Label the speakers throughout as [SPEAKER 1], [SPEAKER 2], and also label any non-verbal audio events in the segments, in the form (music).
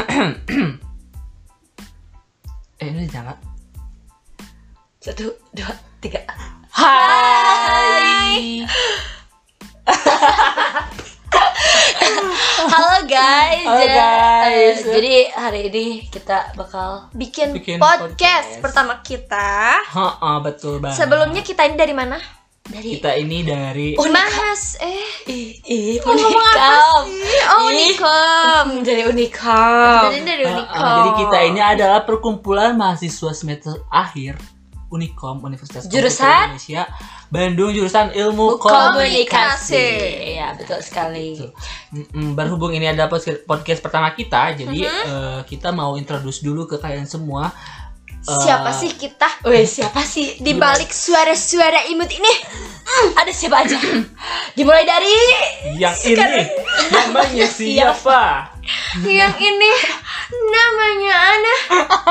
[SPEAKER 1] eh ini nyala.
[SPEAKER 2] Satu, dua, tiga.
[SPEAKER 1] Hai.
[SPEAKER 2] Halo guys.
[SPEAKER 1] Halo,
[SPEAKER 2] Ja-
[SPEAKER 1] guys.
[SPEAKER 2] eh, Jadi hari ini kita bakal
[SPEAKER 3] bikin,
[SPEAKER 1] Bikin
[SPEAKER 3] podcast,
[SPEAKER 1] podcast.
[SPEAKER 3] pertama kita.
[SPEAKER 1] Heeh, betul banget.
[SPEAKER 3] Sebelumnya kita ini dari mana?
[SPEAKER 2] dari
[SPEAKER 1] kita ini dari
[SPEAKER 3] Bahas eh
[SPEAKER 2] ih, ih,
[SPEAKER 3] ngomong apa
[SPEAKER 2] Unicam.
[SPEAKER 3] sih? Oh,
[SPEAKER 2] Ih.
[SPEAKER 3] Unicom.
[SPEAKER 2] dari Unicam.
[SPEAKER 3] Jadi dari
[SPEAKER 1] Uh, uh,
[SPEAKER 3] Unicom.
[SPEAKER 1] jadi kita ini adalah perkumpulan mahasiswa semester akhir Unikom Universitas Komputer
[SPEAKER 2] Jurusan?
[SPEAKER 1] Indonesia Bandung jurusan Ilmu
[SPEAKER 3] Komunikasi.
[SPEAKER 1] Komunikasi.
[SPEAKER 2] Iya, betul sekali.
[SPEAKER 1] Betul. Mm-mm, berhubung ini adalah podcast pertama kita, jadi
[SPEAKER 3] Mhm.
[SPEAKER 1] eh, kita mau introduce dulu ke kalian semua.
[SPEAKER 3] Siapa sih kita?
[SPEAKER 2] Weh, siapa sih
[SPEAKER 3] Di balik suara-suara imut ini,
[SPEAKER 2] Ada siapa aja? Dimulai dari
[SPEAKER 1] Yang ini namanya siapa?
[SPEAKER 3] yang ini namanya Ana.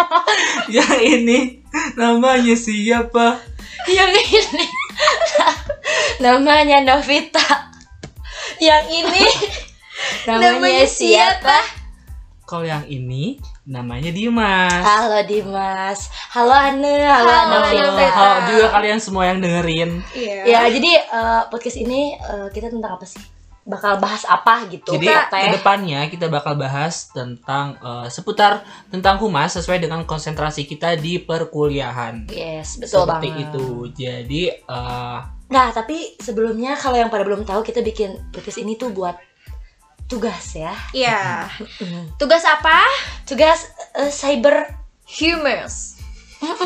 [SPEAKER 3] (laughs)
[SPEAKER 1] Yang ini namanya siapa?
[SPEAKER 2] yang ini. Namanya Novita. Yang ini namanya,
[SPEAKER 3] Namanya
[SPEAKER 2] siapa?
[SPEAKER 1] Kalau yang ini namanya Dimas.
[SPEAKER 2] Halo Dimas. Halo Ane, halo,
[SPEAKER 3] Halo,
[SPEAKER 2] Novita.
[SPEAKER 3] Novita.
[SPEAKER 1] Halo juga kalian semua yang dengerin.
[SPEAKER 3] Iya.
[SPEAKER 2] Ya, jadi eh, podcast ini eh, kita tentang apa sih? Bakal bahas apa gitu?
[SPEAKER 1] Jadi
[SPEAKER 2] ke
[SPEAKER 1] depannya kita bakal bahas tentang eh, seputar tentang humas sesuai dengan konsentrasi kita di perkuliahan.
[SPEAKER 2] Yes, betul
[SPEAKER 1] Seperti
[SPEAKER 2] banget.
[SPEAKER 1] itu. Jadi eh,
[SPEAKER 2] Nah, tapi sebelumnya kalau yang pada belum tahu kita bikin podcast ini tuh buat tugas ya.
[SPEAKER 3] Iya. Tugas apa?
[SPEAKER 2] Tugas eh, cyber
[SPEAKER 3] Humors.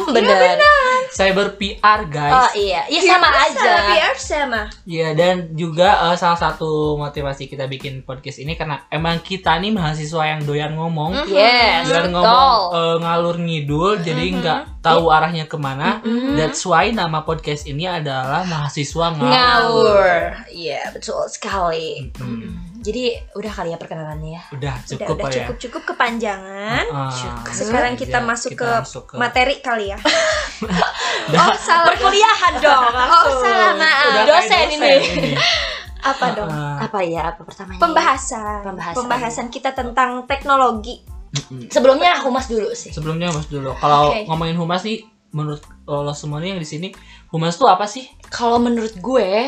[SPEAKER 2] bener.
[SPEAKER 1] cyber PR
[SPEAKER 2] Oh
[SPEAKER 1] guys.
[SPEAKER 2] iya, ya sama aja.
[SPEAKER 3] PR sama.
[SPEAKER 1] Ya dan juga eh, salah satu motivasi kita bikin podcast ini karena emang kita nih mahasiswa yang doyan ngomong.
[SPEAKER 2] Yes,
[SPEAKER 1] Doyan
[SPEAKER 2] betul.
[SPEAKER 1] ngomong eh, ngalur ngidul jadi nggak tahu arahnya ke mana.
[SPEAKER 2] Mm-mm.
[SPEAKER 1] That's why nama podcast ini adalah mahasiswa ngawur.
[SPEAKER 2] Ngawur. Iya, betul sekali.
[SPEAKER 1] Hmm,
[SPEAKER 2] Jadi udah kali ya perkenalannya ya.
[SPEAKER 1] udah
[SPEAKER 3] Udah,
[SPEAKER 1] cukup
[SPEAKER 3] udah
[SPEAKER 1] Pak, ya.
[SPEAKER 3] cukup cukup kepanjangan.
[SPEAKER 1] Ah,
[SPEAKER 2] Cukup.
[SPEAKER 3] Sekarang kita
[SPEAKER 1] ya,
[SPEAKER 3] masuk
[SPEAKER 1] kita
[SPEAKER 3] ke
[SPEAKER 1] masuk ke-
[SPEAKER 3] Materi kali ya. (laughs) Oh, salah.
[SPEAKER 2] Perkuliahan dong.
[SPEAKER 3] Oh, salah maaf.
[SPEAKER 1] udah
[SPEAKER 2] dosen ini. (laughs)
[SPEAKER 3] Apa dong?
[SPEAKER 1] Ah,
[SPEAKER 2] Apa ya? Apa pertamanya?
[SPEAKER 3] Pembahasan.
[SPEAKER 2] Pembahasan.
[SPEAKER 3] Pembahasan kita tentang teknologi.
[SPEAKER 1] mm-mm.
[SPEAKER 2] Sebelumnya humas dulu sih.
[SPEAKER 1] Sebelumnya mas dulu. Kalau
[SPEAKER 3] Oke.
[SPEAKER 1] ngomongin humas nih, menurut lo semuanya yang di sini, humas tuh apa sih?
[SPEAKER 2] Kalau menurut gue,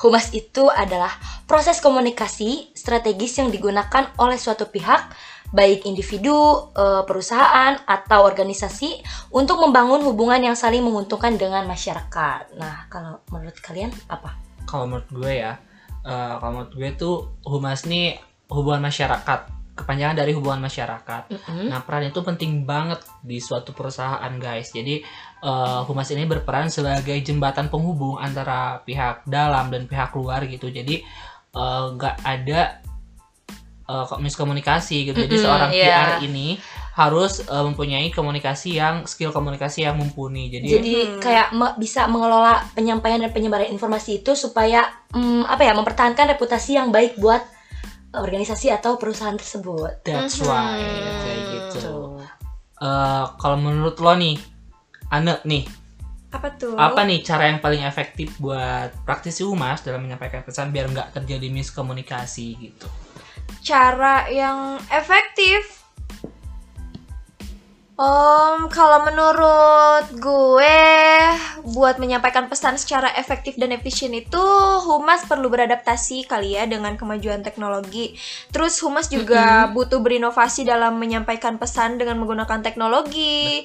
[SPEAKER 2] humas itu adalah proses komunikasi strategis yang digunakan oleh suatu pihak, baik individu, eh, perusahaan, atau organisasi untuk membangun hubungan yang saling menguntungkan dengan masyarakat. Nah, kalau menurut kalian apa?
[SPEAKER 1] Kalau menurut gue ya, eh, kalau menurut gue tuh humas nih hubungan masyarakat, kepanjangan dari hubungan masyarakat.
[SPEAKER 2] Mm-mm.
[SPEAKER 1] Nah, peran itu penting banget di suatu perusahaan, guys. Jadi, eh, humas ini berperan sebagai jembatan penghubung antara pihak dalam dan pihak luar gitu. Jadi, eh, nggak ada eh, kok miskomunikasi gitu. Jadi,
[SPEAKER 2] Mm-mm,
[SPEAKER 1] seorang
[SPEAKER 2] iya.
[SPEAKER 1] PR ini harus eh, mempunyai komunikasi yang skill komunikasi yang mumpuni. Jadi,
[SPEAKER 2] Jadi
[SPEAKER 3] Hmm.
[SPEAKER 2] kayak me- bisa mengelola penyampaian dan penyebaran informasi itu supaya mm, apa ya mempertahankan reputasi yang baik buat organisasi atau perusahaan tersebut.
[SPEAKER 1] that's
[SPEAKER 3] Mhm.
[SPEAKER 1] why kayak gitu.
[SPEAKER 2] Tuh.
[SPEAKER 1] Eh, kalau menurut lo nih, Ane nih,
[SPEAKER 3] Apa tuh?
[SPEAKER 1] apa nih cara yang paling efektif buat praktisi humas dalam menyampaikan pesan biar nggak terjadi miskomunikasi gitu
[SPEAKER 3] cara yang efektif? Om, kalau menurut gue buat menyampaikan pesan secara efektif dan efisien itu humas perlu beradaptasi kali ya dengan kemajuan teknologi. Terus humas juga butuh berinovasi dalam menyampaikan pesan dengan menggunakan teknologi.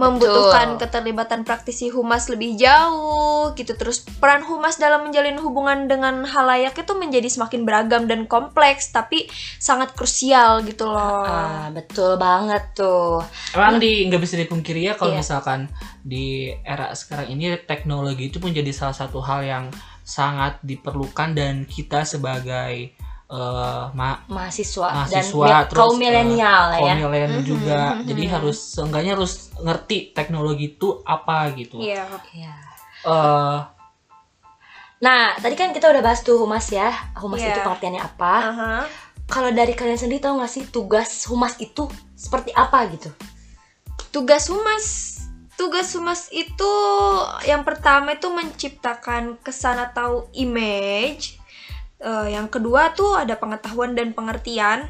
[SPEAKER 3] membutuhkan
[SPEAKER 2] Betul.
[SPEAKER 3] keterlibatan praktisi humas lebih jauh gitu terus peran humas dalam menjalin hubungan dengan halayak itu menjadi semakin beragam dan kompleks tapi sangat krusial gitu loh
[SPEAKER 2] Ah, betul banget tuh.
[SPEAKER 1] emang di nggak bisa dipungkiri ya kalau
[SPEAKER 2] Iya.
[SPEAKER 1] misalkan di era sekarang ini teknologi itu menjadi salah satu hal yang sangat diperlukan dan kita sebagai eh, ma-
[SPEAKER 2] Mahasiswa,
[SPEAKER 1] Mahasiswa,
[SPEAKER 2] dan
[SPEAKER 1] terus,
[SPEAKER 2] kaum
[SPEAKER 1] eh,
[SPEAKER 2] milenial
[SPEAKER 1] kaum
[SPEAKER 2] ya.
[SPEAKER 1] milenial
[SPEAKER 3] Mhm,
[SPEAKER 1] juga
[SPEAKER 3] mhm.
[SPEAKER 1] jadi harus seenggaknya harus ngerti teknologi itu apa gitu
[SPEAKER 3] Iya.
[SPEAKER 2] Iya.
[SPEAKER 1] Eh,
[SPEAKER 2] Nah, tadi kan kita udah bahas tuh humas ya. Humas
[SPEAKER 3] Iya.
[SPEAKER 2] itu pengertiannya apa?
[SPEAKER 3] Aha.
[SPEAKER 2] Kalau dari kalian sendiri tahu nggak sih tugas humas itu seperti apa gitu?
[SPEAKER 3] Tugas humas. Tugas humas itu yang pertama itu menciptakan kesan atau image. Eh, yang kedua tuh ada pengetahuan dan pengertian.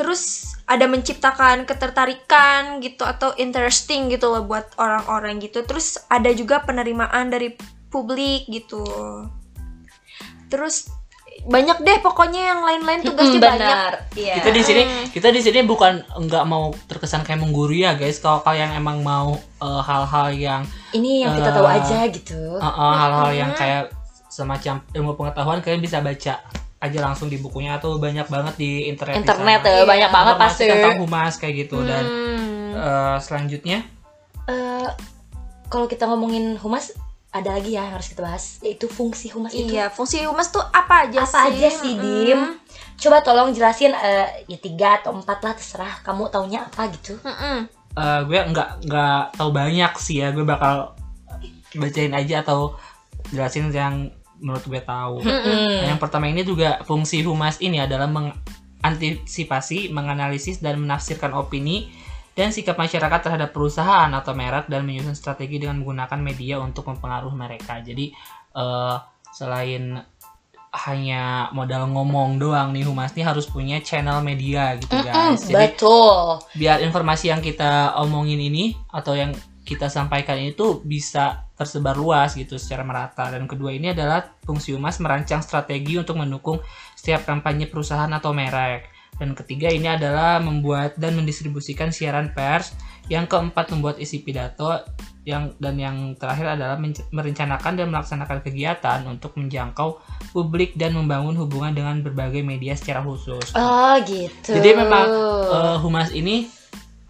[SPEAKER 3] Terus ada menciptakan ketertarikan gitu atau interesting gitu loh buat orang-orang gitu. Terus ada juga penerimaan dari publik gitu. Terus banyak deh pokoknya yang lain-lain tugasnya
[SPEAKER 2] Mm,
[SPEAKER 3] banyak.
[SPEAKER 2] Iya.
[SPEAKER 1] kita di sini kita di sini bukan nggak mau terkesan kayak menggurui ya guys kalau kalian emang mau eh, hal-hal yang
[SPEAKER 2] Ini yang kita
[SPEAKER 1] Eh,
[SPEAKER 2] tahu aja gitu.
[SPEAKER 1] eh, eh, hal-hal yang kayak semacam ilmu pengetahuan kalian bisa baca aja langsung di bukunya atau banyak banget di internet
[SPEAKER 2] Internet ya, banyak banget pasti.
[SPEAKER 1] tentang humas kayak gitu dan
[SPEAKER 3] Hmm.
[SPEAKER 1] eh, selanjutnya
[SPEAKER 2] Eh, kalau kita ngomongin humas ada lagi ya yang harus kita bahas yaitu fungsi humas itu.
[SPEAKER 3] iya fungsi humas tuh apa aja
[SPEAKER 2] Apa
[SPEAKER 3] sih
[SPEAKER 2] aja sih,
[SPEAKER 3] Mm-mm.
[SPEAKER 2] Dim? Coba tolong jelasin eh, ya tiga atau empat lah terserah kamu taunya apa gitu.
[SPEAKER 3] Mm-mm.
[SPEAKER 1] eh, gue nggak nggak tahu banyak sih ya gue bakal bacain aja atau jelasin yang menurut gue tahu
[SPEAKER 2] Hmm.
[SPEAKER 1] Nah, yang pertama ini juga fungsi humas ini adalah mengantisipasi, menganalisis dan menafsirkan opini dan sikap masyarakat terhadap perusahaan atau merek dan menyusun strategi dengan menggunakan media untuk mempengaruhi mereka. Jadi eh, selain hanya modal ngomong doang nih humas nih harus punya channel media gitu guys. Jadi
[SPEAKER 2] betul.
[SPEAKER 1] biar informasi yang kita omongin ini atau yang kita sampaikan itu bisa tersebar luas gitu secara merata dan kedua ini adalah fungsi humas merancang strategi untuk mendukung setiap kampanye perusahaan atau merek dan ketiga ini adalah membuat dan mendistribusikan siaran pers yang keempat membuat isi pidato yang dan yang terakhir adalah merencanakan dan melaksanakan kegiatan untuk menjangkau publik dan membangun hubungan dengan berbagai media secara khusus
[SPEAKER 2] Oh gitu.
[SPEAKER 1] jadi memang eh, humas ini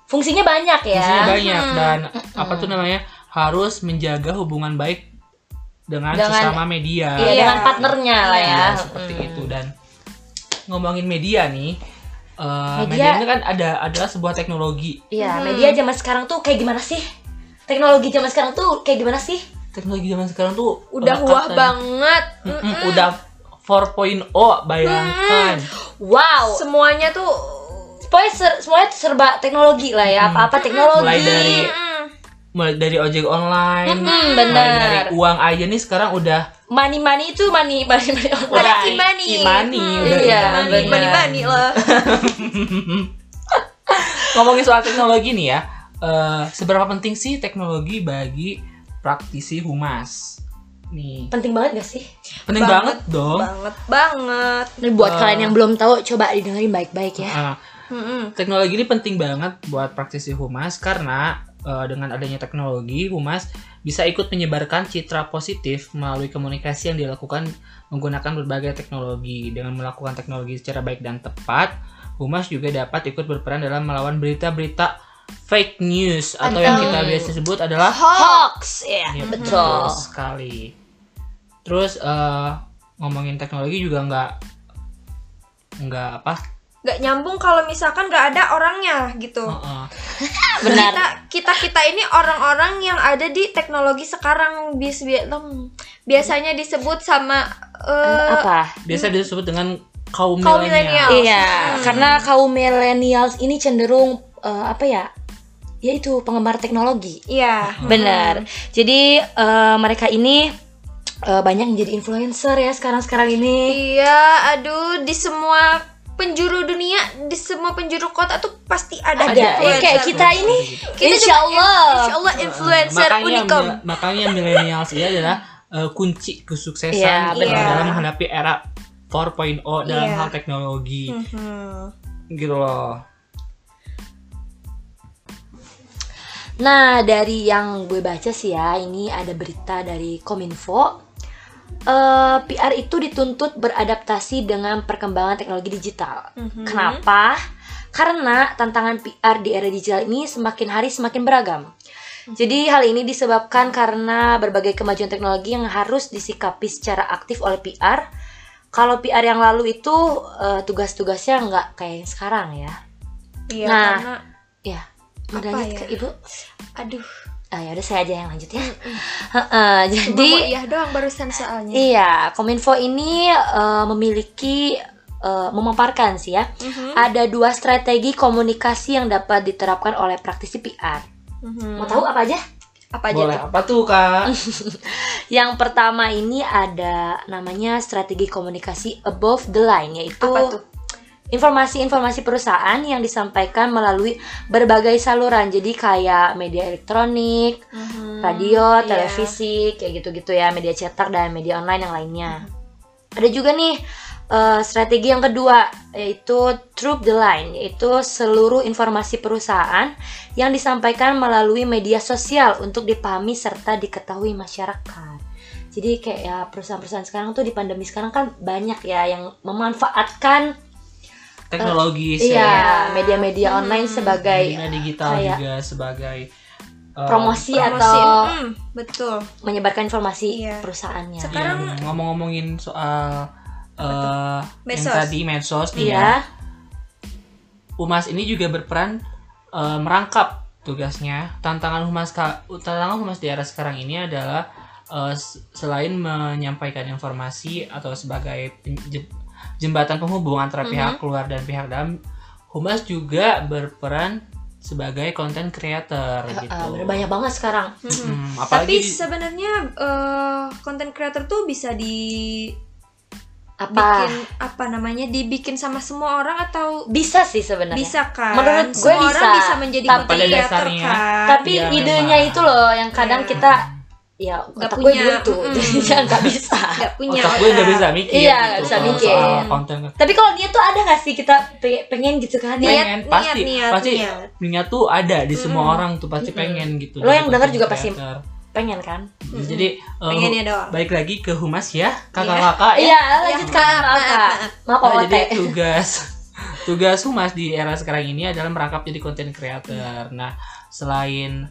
[SPEAKER 2] fungsinya banyak ya.
[SPEAKER 1] Fungsinya banyak dan apa tuh namanya harus menjaga hubungan baik dengan,
[SPEAKER 2] Dengan-
[SPEAKER 1] sesama media.
[SPEAKER 2] Iya,
[SPEAKER 3] Iya.
[SPEAKER 2] dengan partnernya lah ya.
[SPEAKER 1] Iya, seperti itu dan ngomongin media nih eh,
[SPEAKER 2] Media-
[SPEAKER 1] media. ini kan ada adalah sebuah teknologi.
[SPEAKER 2] Iya, media zaman sekarang tuh kayak gimana sih? Teknologi zaman sekarang tuh kayak gimana sih?
[SPEAKER 1] Teknologi zaman sekarang tuh
[SPEAKER 3] udah wah banget
[SPEAKER 1] Mm-mm, udah 4.0 bayangkan.
[SPEAKER 2] Wow.
[SPEAKER 3] semuanya tuh
[SPEAKER 2] Pokoknya ser- semuanya serba teknologi lah ya. Apa-apa teknologi.
[SPEAKER 1] Mulai dari
[SPEAKER 3] Mm.
[SPEAKER 1] Mulai dari ojek online, mulai
[SPEAKER 2] benar.
[SPEAKER 1] dari uang aja nih sekarang udah
[SPEAKER 2] Money money itu money money money.
[SPEAKER 3] Udah
[SPEAKER 1] udah
[SPEAKER 3] imani.
[SPEAKER 1] imani,
[SPEAKER 3] Hmm,
[SPEAKER 1] udah
[SPEAKER 2] iya,
[SPEAKER 1] imani.
[SPEAKER 3] Mani mani lah.
[SPEAKER 1] ngomongin soal teknologi nih ya eh, seberapa penting sih teknologi bagi praktisi humas nih
[SPEAKER 2] Penting banget gak sih?
[SPEAKER 1] penting banget, dong
[SPEAKER 3] banget banget.
[SPEAKER 2] Ini buat
[SPEAKER 1] Eh.
[SPEAKER 2] kalian yang belum tahu coba didengerin baik-baik ya.
[SPEAKER 1] Ah,
[SPEAKER 3] Mm-mm.
[SPEAKER 1] teknologi ini penting banget buat praktisi humas karena eh, dengan adanya teknologi humas bisa ikut menyebarkan citra positif melalui komunikasi yang dilakukan menggunakan berbagai teknologi dengan melakukan teknologi secara baik dan tepat humas juga dapat ikut berperan dalam melawan berita-berita fake news atau yang kita biasa sebut adalah
[SPEAKER 2] Hoax, ya
[SPEAKER 1] Iya,
[SPEAKER 2] betul.
[SPEAKER 1] sekali. Terus eh, ngomongin teknologi juga nggak nggak apa?
[SPEAKER 3] Gak nyambung kalau misalkan gak ada orangnya gitu.
[SPEAKER 1] Heeh. (laughs)
[SPEAKER 2] Benar.
[SPEAKER 3] Kita kita kita ini orang-orang yang ada di teknologi sekarang bis bi- em, biasanya disebut sama eh,
[SPEAKER 2] Apa?
[SPEAKER 1] Biasa disebut dengan kaum,
[SPEAKER 3] Kaum
[SPEAKER 1] milenial.
[SPEAKER 2] Iya, karena kaum millennials ini cenderung eh, apa ya? Ya itu penggemar teknologi.
[SPEAKER 3] Iya.
[SPEAKER 2] Benar. Jadi eh, mereka ini eh, banyak menjadi influencer ya sekarang-sekarang ini.
[SPEAKER 3] Iya, aduh di semua penjuru dunia, di semua penjuru kota tuh pasti ada,
[SPEAKER 2] Ada. Ya,
[SPEAKER 3] influencer.
[SPEAKER 2] kayak kita ini
[SPEAKER 3] Kita
[SPEAKER 2] Insya
[SPEAKER 3] juga
[SPEAKER 2] Allah.
[SPEAKER 3] in- Insya Allah influencer
[SPEAKER 1] makanya
[SPEAKER 3] unicorn.
[SPEAKER 1] makanya milenials ini adalah eh, kunci kesuksesan
[SPEAKER 2] Iya,
[SPEAKER 1] eh,
[SPEAKER 3] benar.
[SPEAKER 1] dalam menghadapi era 4.0 dalam
[SPEAKER 3] Iya.
[SPEAKER 1] hal teknologi
[SPEAKER 3] Mhm.
[SPEAKER 1] gitu loh.
[SPEAKER 2] Nah, dari yang gue baca sih ya, ini ada berita dari Kominfo. Eh, PR itu dituntut beradaptasi dengan perkembangan teknologi digital.
[SPEAKER 3] Mhm.
[SPEAKER 2] Kenapa? Karena tantangan PR di era digital ini semakin hari semakin beragam. Jadi hal ini disebabkan karena berbagai kemajuan teknologi yang harus disikapi secara aktif oleh PR. Kalau PR yang lalu itu eh, tugas-tugasnya nggak kayak yang sekarang ya.
[SPEAKER 3] Iya,
[SPEAKER 2] Nah,
[SPEAKER 3] karena
[SPEAKER 2] Ya, mau lanjut
[SPEAKER 3] ya?
[SPEAKER 2] ke ibu?
[SPEAKER 3] aduh,
[SPEAKER 2] Ah ya udah saya aja yang lanjut ya. Heeh,
[SPEAKER 3] cuma
[SPEAKER 2] jadi
[SPEAKER 3] mau iya doang barusan soalnya.
[SPEAKER 2] iya, Kominfo ini eh, memiliki eh, memaparkan sih ya.
[SPEAKER 3] Mhm.
[SPEAKER 2] Ada dua strategi komunikasi yang dapat diterapkan oleh praktisi PR.
[SPEAKER 3] Mhm.
[SPEAKER 2] Mau tahu apa aja?
[SPEAKER 3] apa aja
[SPEAKER 1] Boleh
[SPEAKER 3] tuh?
[SPEAKER 1] apa tuh kak? (laughs)
[SPEAKER 2] Yang pertama ini ada namanya strategi komunikasi above the line yaitu
[SPEAKER 3] Apa tuh?
[SPEAKER 2] Informasi-informasi perusahaan yang disampaikan melalui berbagai saluran. Jadi kayak media elektronik,
[SPEAKER 3] Mhm.
[SPEAKER 2] radio,
[SPEAKER 3] Iya.
[SPEAKER 2] televisi, kayak gitu-gitu ya, media cetak dan media online yang lainnya. Ada juga nih eh, strategi yang kedua yaitu Troop the Line, yaitu seluruh informasi perusahaan yang disampaikan melalui media sosial untuk dipahami serta diketahui masyarakat. Jadi kayak ya perusahaan-perusahaan sekarang tuh di pandemi sekarang kan banyak ya yang memanfaatkan
[SPEAKER 1] teknologi
[SPEAKER 2] iya media-media
[SPEAKER 3] Hmm.
[SPEAKER 2] online sebagai
[SPEAKER 1] media digital
[SPEAKER 2] kayak
[SPEAKER 1] juga sebagai uh,
[SPEAKER 2] promosi,
[SPEAKER 3] Promosi.
[SPEAKER 2] atau
[SPEAKER 3] Mm, betul.
[SPEAKER 2] menyebarkan informasi
[SPEAKER 3] Iya.
[SPEAKER 2] perusahaannya.
[SPEAKER 3] Sekarang-
[SPEAKER 1] ngomong-ngomongin soal uh, yang
[SPEAKER 3] Medsos.
[SPEAKER 1] tadi medsos nih ya
[SPEAKER 2] Iya.
[SPEAKER 1] Humas ini juga berperan uh, merangkap tugasnya. Tantangan Humas ka- tantangan Humas di era sekarang ini adalah uh, selain menyampaikan informasi atau sebagai jembatan penghubung antara
[SPEAKER 3] Mhm.
[SPEAKER 1] pihak luar dan pihak dalam, Humas juga berperan sebagai content creator
[SPEAKER 2] Eh,
[SPEAKER 1] gitu.
[SPEAKER 2] bener, banyak banget sekarang.
[SPEAKER 1] Hmm,
[SPEAKER 3] Tapi
[SPEAKER 1] apalagi
[SPEAKER 3] sebenarnya eh, content creator tuh bisa di
[SPEAKER 2] Apa?
[SPEAKER 3] bikin apa namanya dibikin sama semua orang atau
[SPEAKER 2] Bisa sih sebenarnya.
[SPEAKER 3] bisa kan?
[SPEAKER 2] Menurut gue
[SPEAKER 3] semua orang
[SPEAKER 2] bisa.
[SPEAKER 3] bisa menjadi
[SPEAKER 2] Tapi-
[SPEAKER 3] creator
[SPEAKER 1] dasarnya,
[SPEAKER 3] kan.
[SPEAKER 2] Tapi
[SPEAKER 1] Iya,
[SPEAKER 2] idenya
[SPEAKER 1] memang.
[SPEAKER 2] itu loh yang kadang
[SPEAKER 3] Iya.
[SPEAKER 2] kita ya
[SPEAKER 3] Nggak
[SPEAKER 2] otak gue
[SPEAKER 3] punya,
[SPEAKER 2] buntu,
[SPEAKER 3] mm-mm. (laughs)
[SPEAKER 2] jadi nggak bisa.
[SPEAKER 3] nggak punya
[SPEAKER 1] otak gue nggak bisa mikir
[SPEAKER 2] Iya,
[SPEAKER 1] gitu
[SPEAKER 2] nggak bisa
[SPEAKER 1] kalau
[SPEAKER 2] mikir.
[SPEAKER 1] soal konten
[SPEAKER 2] Tapi kalau dia tuh ada nggak sih kita pe- pengen gitu kan?
[SPEAKER 3] Niat,
[SPEAKER 2] Dia-
[SPEAKER 1] pengen
[SPEAKER 3] niat,
[SPEAKER 1] pasti
[SPEAKER 3] niat,
[SPEAKER 1] pasti
[SPEAKER 3] niat.
[SPEAKER 1] minyak tuh ada di semua
[SPEAKER 3] Mm.
[SPEAKER 1] orang tuh pasti
[SPEAKER 2] Mm-mm.
[SPEAKER 1] pengen gitu
[SPEAKER 2] Lo yang denger juga pasti pengen kan?
[SPEAKER 3] Mm-mm.
[SPEAKER 1] jadi eh,
[SPEAKER 3] pengennya doang
[SPEAKER 1] balik lagi ke humas ya kakak-kakak ya
[SPEAKER 2] Iya, lanjut kak. Maaf
[SPEAKER 3] maaf,
[SPEAKER 2] kak.
[SPEAKER 3] maaf.
[SPEAKER 2] Maaf
[SPEAKER 1] Nah, jadi tugas (laughs) tugas humas di era sekarang ini adalah merangkap jadi content creator nah selain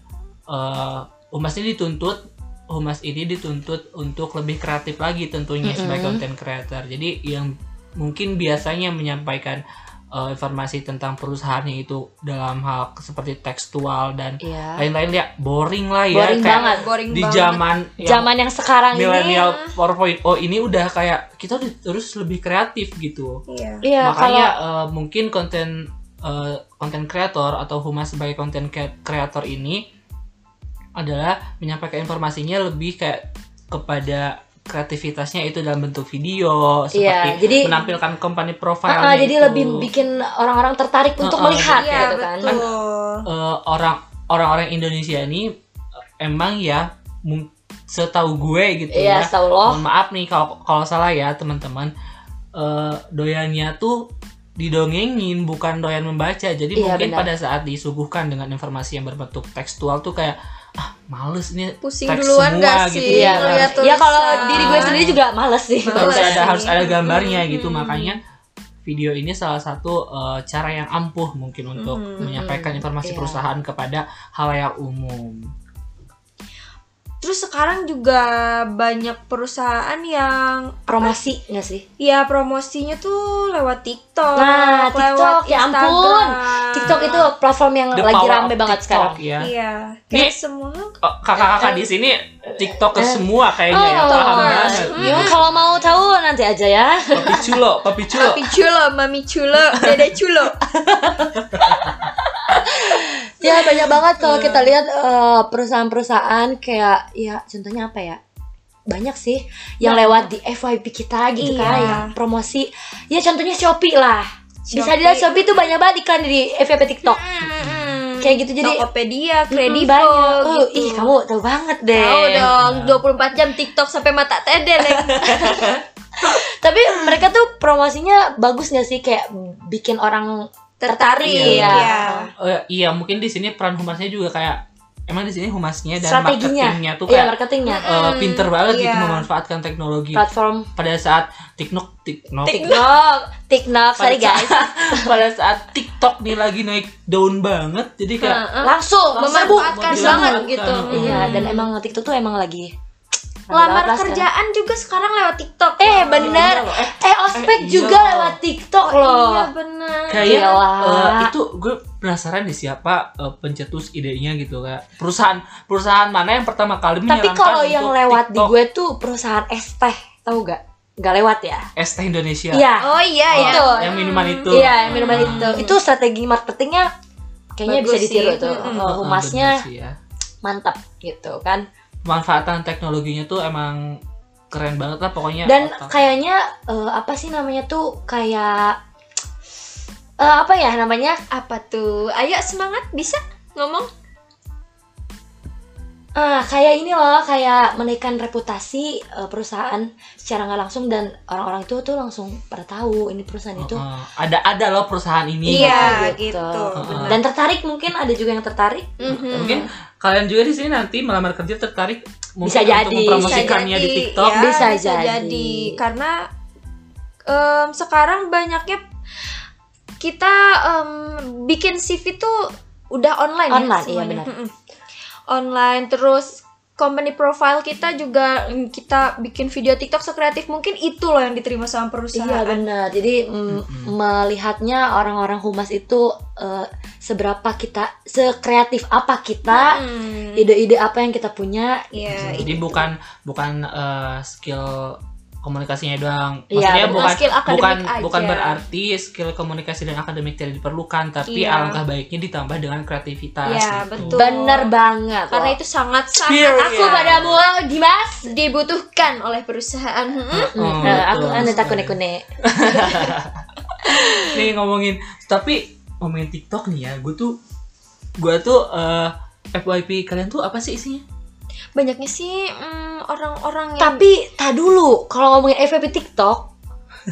[SPEAKER 1] eh, humas ini dituntut humas ini dituntut untuk lebih kreatif lagi tentunya
[SPEAKER 2] Mm-mm.
[SPEAKER 1] sebagai content creator jadi yang mungkin biasanya menyampaikan eh, informasi tentang perusahaannya itu dalam hal seperti tekstual dan
[SPEAKER 2] Iya.
[SPEAKER 1] lain-lain ya boring lah ya
[SPEAKER 2] Boring
[SPEAKER 1] kayak
[SPEAKER 2] banget.
[SPEAKER 3] boring
[SPEAKER 1] di zaman yang
[SPEAKER 2] Zaman yang sekarang ini.
[SPEAKER 1] milenial 4.0 ini udah kayak kita udah terus lebih kreatif gitu
[SPEAKER 3] iya
[SPEAKER 2] Iya,
[SPEAKER 1] makanya
[SPEAKER 2] kalau
[SPEAKER 1] eh, mungkin konten eh, konten kreator atau humas sebagai konten kreator ini adalah menyampaikan informasinya lebih kayak kepada kreativitasnya itu dalam bentuk video
[SPEAKER 2] Iya,
[SPEAKER 1] seperti
[SPEAKER 2] jadi-
[SPEAKER 1] menampilkan company profile
[SPEAKER 2] Ah, ah, jadi lebih bikin orang-orang tertarik untuk
[SPEAKER 1] Ah, ah,
[SPEAKER 2] melihat
[SPEAKER 3] iya
[SPEAKER 2] gitu kan.
[SPEAKER 3] betul
[SPEAKER 1] eh, orang orang-orang Indonesia ini eh, emang ya setahu gue gitu
[SPEAKER 2] Iya,
[SPEAKER 1] ya
[SPEAKER 2] setahu lo.
[SPEAKER 1] mohon maaf nih kalau kalau salah ya teman-teman Eh, doyannya tuh didongengin bukan doyan membaca jadi
[SPEAKER 2] Iya,
[SPEAKER 1] mungkin
[SPEAKER 2] benar.
[SPEAKER 1] pada saat disuguhkan dengan informasi yang berbentuk tekstual tuh kayak ah males nih
[SPEAKER 3] pusing
[SPEAKER 1] teks
[SPEAKER 3] duluan
[SPEAKER 1] semua
[SPEAKER 3] gak
[SPEAKER 1] gitu.
[SPEAKER 3] sih
[SPEAKER 2] Iya,
[SPEAKER 3] ngeliat
[SPEAKER 2] ya kalau
[SPEAKER 3] tulisan?
[SPEAKER 2] diri gue sendiri juga males sih.
[SPEAKER 3] Males.
[SPEAKER 1] harus ada
[SPEAKER 3] sih.
[SPEAKER 1] harus ada gambarnya gitu
[SPEAKER 3] Mm-mm.
[SPEAKER 1] makanya video ini salah satu eh, cara yang ampuh mungkin untuk
[SPEAKER 3] Mm-mm.
[SPEAKER 1] menyampaikan informasi
[SPEAKER 2] Iya.
[SPEAKER 1] perusahaan kepada halayak umum
[SPEAKER 3] terus sekarang juga banyak perusahaan yang
[SPEAKER 2] Promosi nggak sih?
[SPEAKER 3] ya promosinya tuh lewat TikTok
[SPEAKER 2] Nah, TikTok,
[SPEAKER 3] lewat
[SPEAKER 2] ya ampun.
[SPEAKER 3] Instagram.
[SPEAKER 2] TikTok itu platform yang
[SPEAKER 1] The
[SPEAKER 2] lagi rame banget
[SPEAKER 1] TikTok,
[SPEAKER 2] sekarang.
[SPEAKER 1] ya
[SPEAKER 3] iya
[SPEAKER 1] Nih.
[SPEAKER 3] kayak semua
[SPEAKER 1] Oh, kakak-kakak di sini TikTok ke semua kayaknya ya
[SPEAKER 2] Oh,
[SPEAKER 1] paham
[SPEAKER 3] course.
[SPEAKER 1] banget.
[SPEAKER 2] Ya, kalau mau tahu nanti aja ya.
[SPEAKER 1] Papi culo, papi culo.
[SPEAKER 3] Papi culo, mami culo, dede culo. (laughs)
[SPEAKER 2] ya banyak banget kalau kita lihat eh, perusahaan-perusahaan kayak ya contohnya apa ya? Banyak sih yang lewat di FYP kita gitu
[SPEAKER 3] Iya.
[SPEAKER 2] kan yang promosi. Ya contohnya Shopee lah. Bisa
[SPEAKER 3] Shopee.
[SPEAKER 2] dilihat Shopee tuh banyak banget iklan di FYP TikTok.
[SPEAKER 3] Hmm.
[SPEAKER 2] Kayak gitu jadi
[SPEAKER 3] Tokopedia,
[SPEAKER 2] Mm,
[SPEAKER 3] Kredivo
[SPEAKER 2] banyak. Oh,
[SPEAKER 3] gitu.
[SPEAKER 2] ih kamu tahu banget deh.
[SPEAKER 3] Tahu dong, 24 jam TikTok sampai mata tedel ya. (laughs)
[SPEAKER 2] Tapi mereka tuh promosinya bagus gak sih kayak bikin orang
[SPEAKER 3] Tertarik
[SPEAKER 2] Iya.
[SPEAKER 3] ya.
[SPEAKER 1] Oh, ya, iya, mungkin di sini peran humasnya juga kayak emang di sini humasnya dan
[SPEAKER 2] strateginya.
[SPEAKER 1] marketingnya tuh
[SPEAKER 2] Iya,
[SPEAKER 1] kayak
[SPEAKER 2] marketingnya.
[SPEAKER 1] eh,
[SPEAKER 3] Mm,
[SPEAKER 1] pinter banget gitu
[SPEAKER 3] iya.
[SPEAKER 1] memanfaatkan teknologi.
[SPEAKER 2] Platform
[SPEAKER 1] Pada saat TikTok, TikTok,
[SPEAKER 2] TikTok, TikTok, sorry guys.
[SPEAKER 1] saat, (laughs) pada saat TikTok nih lagi naik daun banget, jadi kayak.
[SPEAKER 2] Langsung,
[SPEAKER 1] Langsung
[SPEAKER 3] memanfaatkan banget gitu.
[SPEAKER 1] Mm.
[SPEAKER 2] Iya, dan emang TikTok tuh emang lagi
[SPEAKER 3] Lamar
[SPEAKER 2] lah
[SPEAKER 3] kerjaan juga sekarang lewat TikTok.
[SPEAKER 2] Eh,
[SPEAKER 3] loh.
[SPEAKER 2] bener.
[SPEAKER 1] Eh,
[SPEAKER 2] sekarang. Eh, ospek
[SPEAKER 1] Eh, iya
[SPEAKER 2] juga
[SPEAKER 1] loh.
[SPEAKER 2] lewat TikTok
[SPEAKER 3] Oh,
[SPEAKER 2] loh.
[SPEAKER 3] Iya bener.
[SPEAKER 1] kayak eh, itu gue penasaran nih siapa eh, pencetus idenya gitu kayak perusahaan perusahaan mana yang pertama kali
[SPEAKER 2] Tapi
[SPEAKER 1] menyarankan
[SPEAKER 2] kalau yang lewat di
[SPEAKER 1] TikTok
[SPEAKER 2] gue tuh perusahaan es teh, tahu gak? Gak lewat ya?
[SPEAKER 1] es teh Indonesia
[SPEAKER 2] Iya.
[SPEAKER 3] Oh iya
[SPEAKER 1] Oh,
[SPEAKER 3] ya.
[SPEAKER 2] itu.
[SPEAKER 1] yang minuman itu
[SPEAKER 2] Iya, yang minuman
[SPEAKER 1] Hmm.
[SPEAKER 2] itu. Itu strategi marketingnya kayaknya
[SPEAKER 3] Bagus
[SPEAKER 2] bisa ditiru
[SPEAKER 3] sih.
[SPEAKER 2] tuh.
[SPEAKER 3] Mm-mm.
[SPEAKER 2] Eh, humasnya
[SPEAKER 1] bener sih ya.
[SPEAKER 2] mantap gitu kan.
[SPEAKER 1] Pemanfaatan teknologinya tuh emang keren banget lah pokoknya
[SPEAKER 2] Dan
[SPEAKER 1] otak.
[SPEAKER 2] kayaknya eh, apa sih namanya tuh kayak (tsk) eh, apa ya namanya
[SPEAKER 3] Apa tuh? Ayo semangat bisa ngomong?
[SPEAKER 2] Ah, kayak ini loh, kayak menaikkan reputasi eh, perusahaan secara nggak langsung dan orang-orang itu tuh langsung pada tahu ini perusahaan itu.
[SPEAKER 1] Heeh. ada ada loh perusahaan ini
[SPEAKER 3] Iya,
[SPEAKER 2] gitu.
[SPEAKER 3] gitu.
[SPEAKER 1] Heeh.
[SPEAKER 2] Dan tertarik mungkin ada juga yang tertarik.
[SPEAKER 3] Mhm.
[SPEAKER 1] mungkin kalian juga di sini nanti melamar kerja tertarik mungkin
[SPEAKER 2] Bisa
[SPEAKER 1] untuk
[SPEAKER 2] jadi.
[SPEAKER 1] mempromosikannya di TikTok
[SPEAKER 3] ya,
[SPEAKER 2] Bisa
[SPEAKER 3] bisa,
[SPEAKER 2] jadi.
[SPEAKER 3] jadi. Karena em, sekarang banyaknya kita em, bikin CV tuh udah online,
[SPEAKER 2] Online,
[SPEAKER 3] ya
[SPEAKER 2] iya
[SPEAKER 3] semuanya.
[SPEAKER 2] benar.
[SPEAKER 3] Mm-mm. Online terus company profile kita juga mm, kita bikin video TikTok sekreatif mungkin itu loh yang diterima sama perusahaan.
[SPEAKER 2] Iya benar. Jadi mm, melihatnya orang-orang humas itu eh, seberapa kita sekreatif apa kita,
[SPEAKER 3] Hmm,
[SPEAKER 2] ide-ide apa yang kita punya.
[SPEAKER 3] Iya,
[SPEAKER 1] jadi bukan bukan eh, skill komunikasinya doang
[SPEAKER 2] Iya,
[SPEAKER 1] maksudnya
[SPEAKER 2] benar.
[SPEAKER 1] bukan
[SPEAKER 3] Skill
[SPEAKER 1] bukan
[SPEAKER 3] aja.
[SPEAKER 1] bukan berarti skill komunikasi dan akademik tidak diperlukan tapi
[SPEAKER 3] Iya.
[SPEAKER 1] alangkah baiknya ditambah dengan kreativitas
[SPEAKER 3] Iya,
[SPEAKER 1] gitu.
[SPEAKER 3] betul.
[SPEAKER 2] Bener banget.
[SPEAKER 3] Karena
[SPEAKER 2] loh.
[SPEAKER 3] itu sangat sangat
[SPEAKER 2] aku padamu Dimas.
[SPEAKER 3] dibutuhkan oleh perusahaan.
[SPEAKER 1] Oh,
[SPEAKER 2] Nah, aku aneh tak kune-kune. (laughs)
[SPEAKER 1] nih ngomongin tapi ngomongin TikTok nih ya gue tuh gue tuh eh, FYP kalian tuh apa sih isinya
[SPEAKER 3] Banyaknya sih mm, orang-orang yang
[SPEAKER 2] Tapi tak dulu, kalau ngomongin FVP TikTok,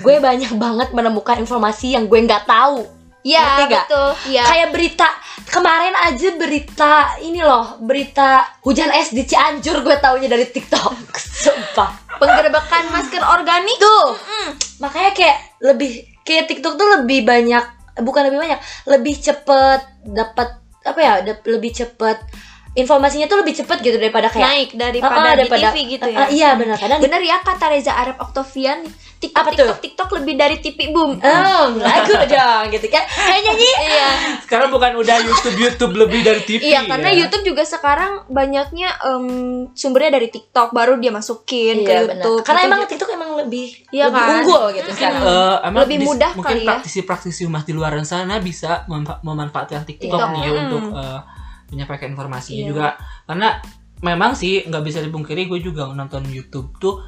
[SPEAKER 2] gue (laughs) banyak banget menemukan informasi yang gue nggak tahu.
[SPEAKER 3] ya
[SPEAKER 2] nggak?
[SPEAKER 3] betul. Ya.
[SPEAKER 2] Kayak berita kemarin aja berita ini loh, berita hujan es di Cianjur gue taunya dari TikTok. (laughs) Sumpah.
[SPEAKER 3] penggerbekan masker organik.
[SPEAKER 2] Tuh. Makanya kayak lebih kayak TikTok tuh lebih banyak bukan lebih banyak, lebih cepet dapat apa ya, lebih cepet informasinya tuh lebih cepet gitu daripada kayak
[SPEAKER 3] naik daripada
[SPEAKER 2] ah,
[SPEAKER 3] di
[SPEAKER 2] daripada-
[SPEAKER 3] TV gitu ya.
[SPEAKER 2] iya benar kadang
[SPEAKER 3] Bener ya kata Reza Arab Oktavian, TikTok
[SPEAKER 2] Apa
[SPEAKER 3] TikTok
[SPEAKER 2] tuh?
[SPEAKER 3] TikTok lebih dari TV boom.
[SPEAKER 2] Oh, lagu dong gitu kan. Kayak nyanyi.
[SPEAKER 3] Iya.
[SPEAKER 1] sekarang bukan udah YouTube YouTube lebih dari TV
[SPEAKER 3] Iya, karena
[SPEAKER 1] ya?
[SPEAKER 3] YouTube juga sekarang banyaknya em, sumbernya dari TikTok, baru dia masukin ke
[SPEAKER 2] Iya benar.
[SPEAKER 3] YouTube.
[SPEAKER 2] Karena
[SPEAKER 3] Itu
[SPEAKER 2] emang
[SPEAKER 3] juga-
[SPEAKER 2] TikTok emang lebih
[SPEAKER 3] Iya
[SPEAKER 2] lebih
[SPEAKER 3] kan?
[SPEAKER 2] unggul gitu sekarang.
[SPEAKER 1] Eh, emang
[SPEAKER 3] Lebih
[SPEAKER 1] dis-
[SPEAKER 3] mudah
[SPEAKER 1] mungkin
[SPEAKER 3] kali ya.
[SPEAKER 1] praktisi-praktisi humas di luar sana bisa memanfaatkan TikTok
[SPEAKER 2] Iya.
[SPEAKER 1] nih ya
[SPEAKER 3] Mm.
[SPEAKER 1] untuk eh, menyampaikan informasinya
[SPEAKER 3] Iya.
[SPEAKER 1] juga karena memang sih nggak bisa dipungkiri gue juga nonton YouTube tuh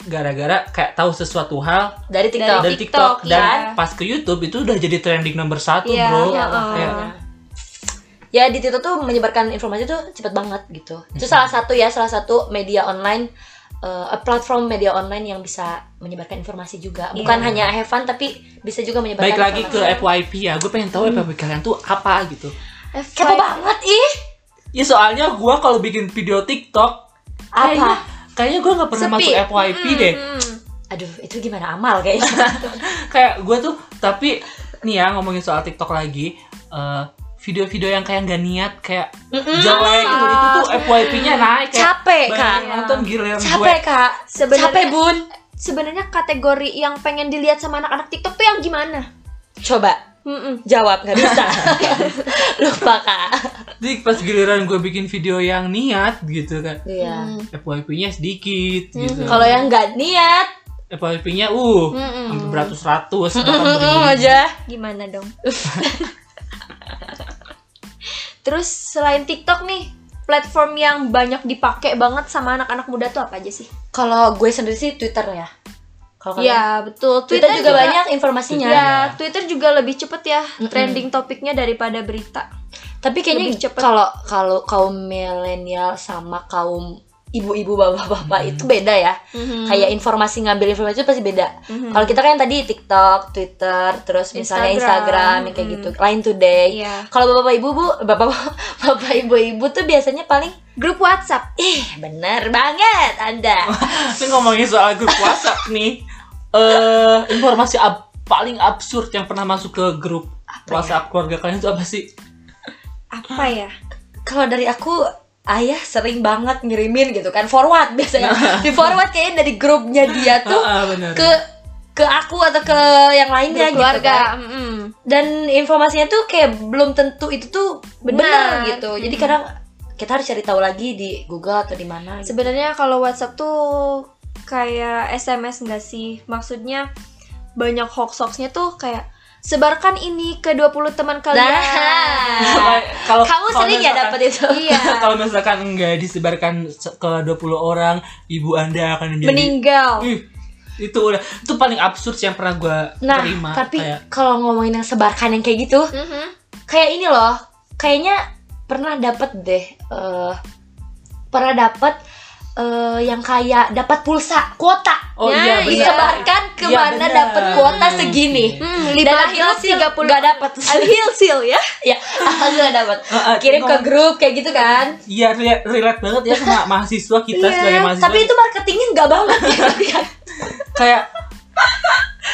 [SPEAKER 1] gara-gara kayak tahu sesuatu hal
[SPEAKER 2] Dari TikTok.
[SPEAKER 1] dari
[SPEAKER 3] TikTok,
[SPEAKER 1] TikTok, dan
[SPEAKER 3] iya.
[SPEAKER 1] pas ke YouTube itu udah jadi trending nomor satu
[SPEAKER 3] Iya,
[SPEAKER 1] bro
[SPEAKER 3] iya,
[SPEAKER 2] makanya.
[SPEAKER 1] Kayak,
[SPEAKER 2] Ya di TikTok tuh menyebarkan informasi tuh cepet banget gitu. Itu salah satu ya salah satu media online eh, platform media online yang bisa menyebarkan informasi juga. Bukan
[SPEAKER 3] Iya.
[SPEAKER 2] hanya have fun tapi bisa juga menyebarkan
[SPEAKER 1] baik lagi ke. FYP ya gue pengen tahu FYP kalian tuh apa gitu
[SPEAKER 2] Kepo banget ih.
[SPEAKER 1] ya soalnya gue kalau bikin video TikTok kayaknya
[SPEAKER 2] Apa?
[SPEAKER 1] kayaknya gue nggak pernah
[SPEAKER 3] Sepi.
[SPEAKER 1] masuk FYP deh
[SPEAKER 3] Mm.
[SPEAKER 2] Aduh, itu gimana amal kayaknya. (laughs)
[SPEAKER 1] kayak gue tuh tapi nih ya ngomongin soal TikTok lagi eh, video-video yang kayak nggak niat kayak jelek gitu itu tuh FYP-nya naik kayak
[SPEAKER 2] Capek, Kak.
[SPEAKER 1] yang nonton giliran gue
[SPEAKER 2] Capek, Kak.
[SPEAKER 3] Sebenarnya-
[SPEAKER 2] Capek, Bun.
[SPEAKER 3] Sebenarnya kategori yang pengen dilihat sama anak-anak TikTok tuh yang gimana?
[SPEAKER 2] Coba
[SPEAKER 3] Mm-mm.
[SPEAKER 2] jawab nggak bisa. (laughs) Lupa, Kak.
[SPEAKER 1] Jadi pas giliran gue bikin video yang niat gitu kan
[SPEAKER 2] Iya.
[SPEAKER 3] Mm.
[SPEAKER 1] FYP-nya sedikit gitu
[SPEAKER 2] Kalau yang nggak niat,
[SPEAKER 1] FYP-nya uh
[SPEAKER 3] Mm-mm.
[SPEAKER 1] hampir beratus-ratus bahkan
[SPEAKER 2] mm,
[SPEAKER 1] beribu-ribu.
[SPEAKER 2] aja.
[SPEAKER 3] Gimana dong? (laughs) Terus selain TikTok nih, platform yang banyak dipakai banget sama anak-anak muda tuh apa aja sih?
[SPEAKER 2] Kalau gue sendiri sih Twitter ya. Kalau?
[SPEAKER 3] Iya, betul.
[SPEAKER 2] Twitter, juga, banyak informasinya.
[SPEAKER 3] Ya, Twitter juga lebih cepet ya
[SPEAKER 2] Mm-mm.
[SPEAKER 3] trending topiknya daripada berita.
[SPEAKER 2] Tapi kayaknya kalau kalau kaum milenial sama kaum ibu-ibu bapak-bapak itu beda ya. Kayak informasi ngambil informasi itu pasti beda.
[SPEAKER 3] Mhm.
[SPEAKER 2] Kalau kita kan yang tadi TikTok, Twitter, terus misalnya
[SPEAKER 3] Instagram,
[SPEAKER 2] Instagram, yang kayak
[SPEAKER 3] mm.
[SPEAKER 2] gitu. Line Today.
[SPEAKER 3] Iya.
[SPEAKER 2] Kalau bapak ibu bu, bapak (laughs) bapak ibu ibu tuh biasanya paling
[SPEAKER 3] Grup WhatsApp.
[SPEAKER 2] ih bener banget Anda. (laughs)
[SPEAKER 1] Ini ngomongin soal grup WhatsApp nih. Eh informasi ab- paling absurd yang pernah masuk ke grup
[SPEAKER 2] ya?
[SPEAKER 1] WhatsApp keluarga kalian itu apa sih?
[SPEAKER 3] Apa ya?
[SPEAKER 2] Kalau dari aku ayah sering banget ngirimin gitu kan forward biasanya (laughs) di forward kayaknya dari grupnya dia (laughs) tuh
[SPEAKER 1] Ah, ah,
[SPEAKER 2] ke ke aku atau ke yang lainnya
[SPEAKER 3] Grup
[SPEAKER 2] gitu
[SPEAKER 3] keluarga.
[SPEAKER 2] kan.
[SPEAKER 3] mm-mm.
[SPEAKER 2] dan informasinya tuh kayak belum tentu itu tuh benar gitu jadi kadang kita harus cari tahu lagi di Google atau di mana gitu.
[SPEAKER 3] Sebenarnya kalau WhatsApp tuh kayak SMS enggak sih? Maksudnya banyak hoax-hoaxnya tuh kayak sebarkan ini ke 20 teman kalian.
[SPEAKER 2] Nah. (laughs)
[SPEAKER 1] kalau
[SPEAKER 2] kamu
[SPEAKER 1] kalau
[SPEAKER 2] sering ya dapat itu (laughs)
[SPEAKER 3] Iya.
[SPEAKER 1] kalau misalkan nggak disebarkan se- ke 20 orang, ibu anda akan menjadi
[SPEAKER 3] Meninggal.
[SPEAKER 1] Ih, itu udah itu paling absurd sih yang pernah gue
[SPEAKER 2] Nah,
[SPEAKER 1] terima
[SPEAKER 2] tapi
[SPEAKER 1] kayak
[SPEAKER 2] kalau ngomongin yang sebarkan yang kayak gitu,
[SPEAKER 3] Mhm.
[SPEAKER 2] kayak ini loh, kayaknya pernah dapet deh, eh pernah dapet eh yang kayak dapat pulsa kuota
[SPEAKER 1] oh
[SPEAKER 3] Ya,
[SPEAKER 1] iya
[SPEAKER 2] disebarkan
[SPEAKER 1] Iya,
[SPEAKER 2] ke mana
[SPEAKER 1] benar.
[SPEAKER 2] dapat kuota segini.
[SPEAKER 3] Hmm,
[SPEAKER 2] Dan
[SPEAKER 3] lima
[SPEAKER 2] akhirnya
[SPEAKER 3] tiga puluh
[SPEAKER 2] nggak dapet. (laughs)
[SPEAKER 3] Alhilsil ya. (laughs)
[SPEAKER 2] ya, alhamdulillah dapat. (laughs) Kirim ke grup kayak gitu kan.
[SPEAKER 1] Iya relate, relate banget ya sama mahasiswa kita
[SPEAKER 3] Iya,
[SPEAKER 1] sebagai mahasiswa
[SPEAKER 2] Tapi itu marketingnya nggak banget ya.
[SPEAKER 1] kayak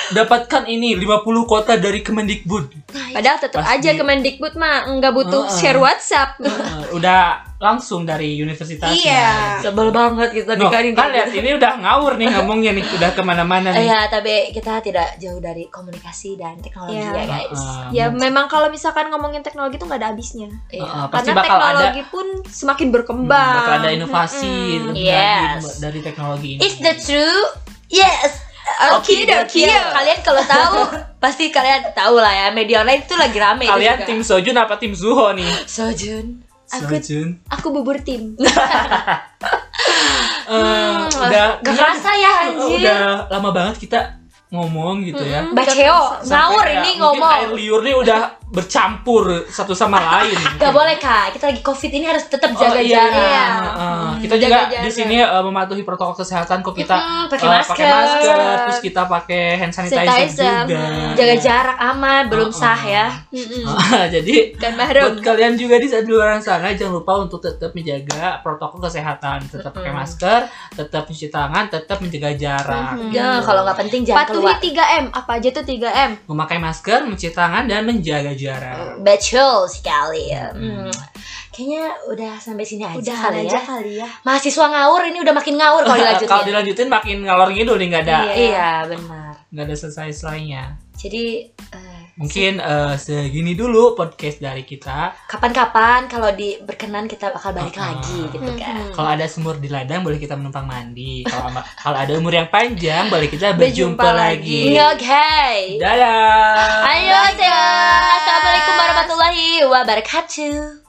[SPEAKER 1] dapatkan ini 50 kota dari Kemendikbud.
[SPEAKER 3] Padahal tetap aja Kemendikbud mah nggak butuh
[SPEAKER 1] Heeh.
[SPEAKER 3] share WhatsApp.
[SPEAKER 1] Eh, udah langsung dari universitasnya.
[SPEAKER 3] Iya.
[SPEAKER 2] Sebel banget gitu
[SPEAKER 1] No,
[SPEAKER 2] dikarin
[SPEAKER 1] kan lihat
[SPEAKER 2] gitu.
[SPEAKER 1] ini udah ngawur nih ngomongnya nih, udah ke mana-mana nih.
[SPEAKER 2] Iya, tapi kita tidak jauh dari komunikasi dan teknologi
[SPEAKER 3] Iya.
[SPEAKER 2] ya guys.
[SPEAKER 1] Heeh.
[SPEAKER 3] Ya memang kalau misalkan ngomongin teknologi itu nggak ada habisnya.
[SPEAKER 2] Iya.
[SPEAKER 1] Heeh, pasti
[SPEAKER 3] Karena
[SPEAKER 1] bakal ada
[SPEAKER 3] teknologi pun semakin
[SPEAKER 1] hmm,
[SPEAKER 3] berkembang.
[SPEAKER 1] bakal ada inovasi
[SPEAKER 3] Mm-mm.
[SPEAKER 1] lebih
[SPEAKER 2] Yes.
[SPEAKER 1] dari teknologi ini.
[SPEAKER 2] Is that true? Yes.
[SPEAKER 3] Okidoki.
[SPEAKER 2] Ya, Kalian kalau tahu (laughs) pasti kalian tahu lah ya media online itu lagi rame itu
[SPEAKER 1] Kalian tim Sojun apa tim Zuho nih?
[SPEAKER 2] Sojun.
[SPEAKER 3] Aku-
[SPEAKER 1] Sojun.
[SPEAKER 3] Aku bubur tim. (laughs)
[SPEAKER 1] Eh, udah
[SPEAKER 2] Gak kerasa ya
[SPEAKER 1] Eh,
[SPEAKER 2] anjir.
[SPEAKER 1] udah lama banget kita ngomong gitu ya.
[SPEAKER 3] Mm-mm.
[SPEAKER 2] Baceo, ngawur ini
[SPEAKER 1] mungkin
[SPEAKER 2] ngomong.
[SPEAKER 1] air liur nih udah bercampur satu sama lain. (laughs)
[SPEAKER 2] Gak boleh kak, kita lagi covid ini harus tetap
[SPEAKER 1] Oh,
[SPEAKER 2] jaga
[SPEAKER 1] iya,
[SPEAKER 2] jarak.
[SPEAKER 1] iya.
[SPEAKER 3] Hmm,
[SPEAKER 1] Heeh. kita
[SPEAKER 3] jaga
[SPEAKER 1] juga
[SPEAKER 3] jarak.
[SPEAKER 1] di sini eh, mematuhi protokol kesehatan kok kita
[SPEAKER 2] Mm, pakai masker.
[SPEAKER 1] pakai masker, terus kita pakai hand sanitizer,
[SPEAKER 3] Sanitizer,
[SPEAKER 1] juga.
[SPEAKER 3] hmm.
[SPEAKER 2] Jaga jarak aman, belum
[SPEAKER 1] Heeh.
[SPEAKER 2] sah ya. (laughs)
[SPEAKER 3] Mm-mm.
[SPEAKER 1] Jadi
[SPEAKER 3] Kan
[SPEAKER 1] buat kalian juga di di luar sana jangan lupa untuk tetap menjaga protokol kesehatan, tetap pakai masker, tetap cuci tangan, tetap menjaga jarak.
[SPEAKER 3] Mhm.
[SPEAKER 2] Jangan kalau nggak penting jangan
[SPEAKER 3] Patuhi
[SPEAKER 2] keluar.
[SPEAKER 3] 3M. Apa aja tuh 3M?
[SPEAKER 1] Memakai masker, mencuci tangan dan menjaga jarak.
[SPEAKER 2] Betul sekali. Hmm. Kayaknya udah sampai sini aja
[SPEAKER 3] Udah
[SPEAKER 2] kali
[SPEAKER 3] aja
[SPEAKER 2] ya.
[SPEAKER 3] kali ya.
[SPEAKER 2] Mahasiswa ngawur ini udah makin ngawur kalau (laughs) dilanjutin.
[SPEAKER 1] Kalau dilanjutin makin ngalor ngidul nih nggak ada
[SPEAKER 3] Iya.
[SPEAKER 2] Iya, benar.
[SPEAKER 1] nggak ada selesai selesainya.
[SPEAKER 2] Jadi eh,
[SPEAKER 1] Mungkin eh, segini dulu podcast dari kita.
[SPEAKER 2] kapan-kapan kalau di berkenan kita bakal balik
[SPEAKER 1] Uh-uh.
[SPEAKER 2] lagi gitu kan.
[SPEAKER 3] Mhm.
[SPEAKER 1] Kalau ada sumur di ladang boleh kita menumpang mandi. Kalau ada umur yang panjang boleh kita
[SPEAKER 3] Berjumpa
[SPEAKER 1] berjumpa,
[SPEAKER 3] lagi.
[SPEAKER 1] lagi.
[SPEAKER 2] Oke.
[SPEAKER 1] Dadah.
[SPEAKER 2] Ayo, Assalamualaikum warahmatullahi wabarakatuh.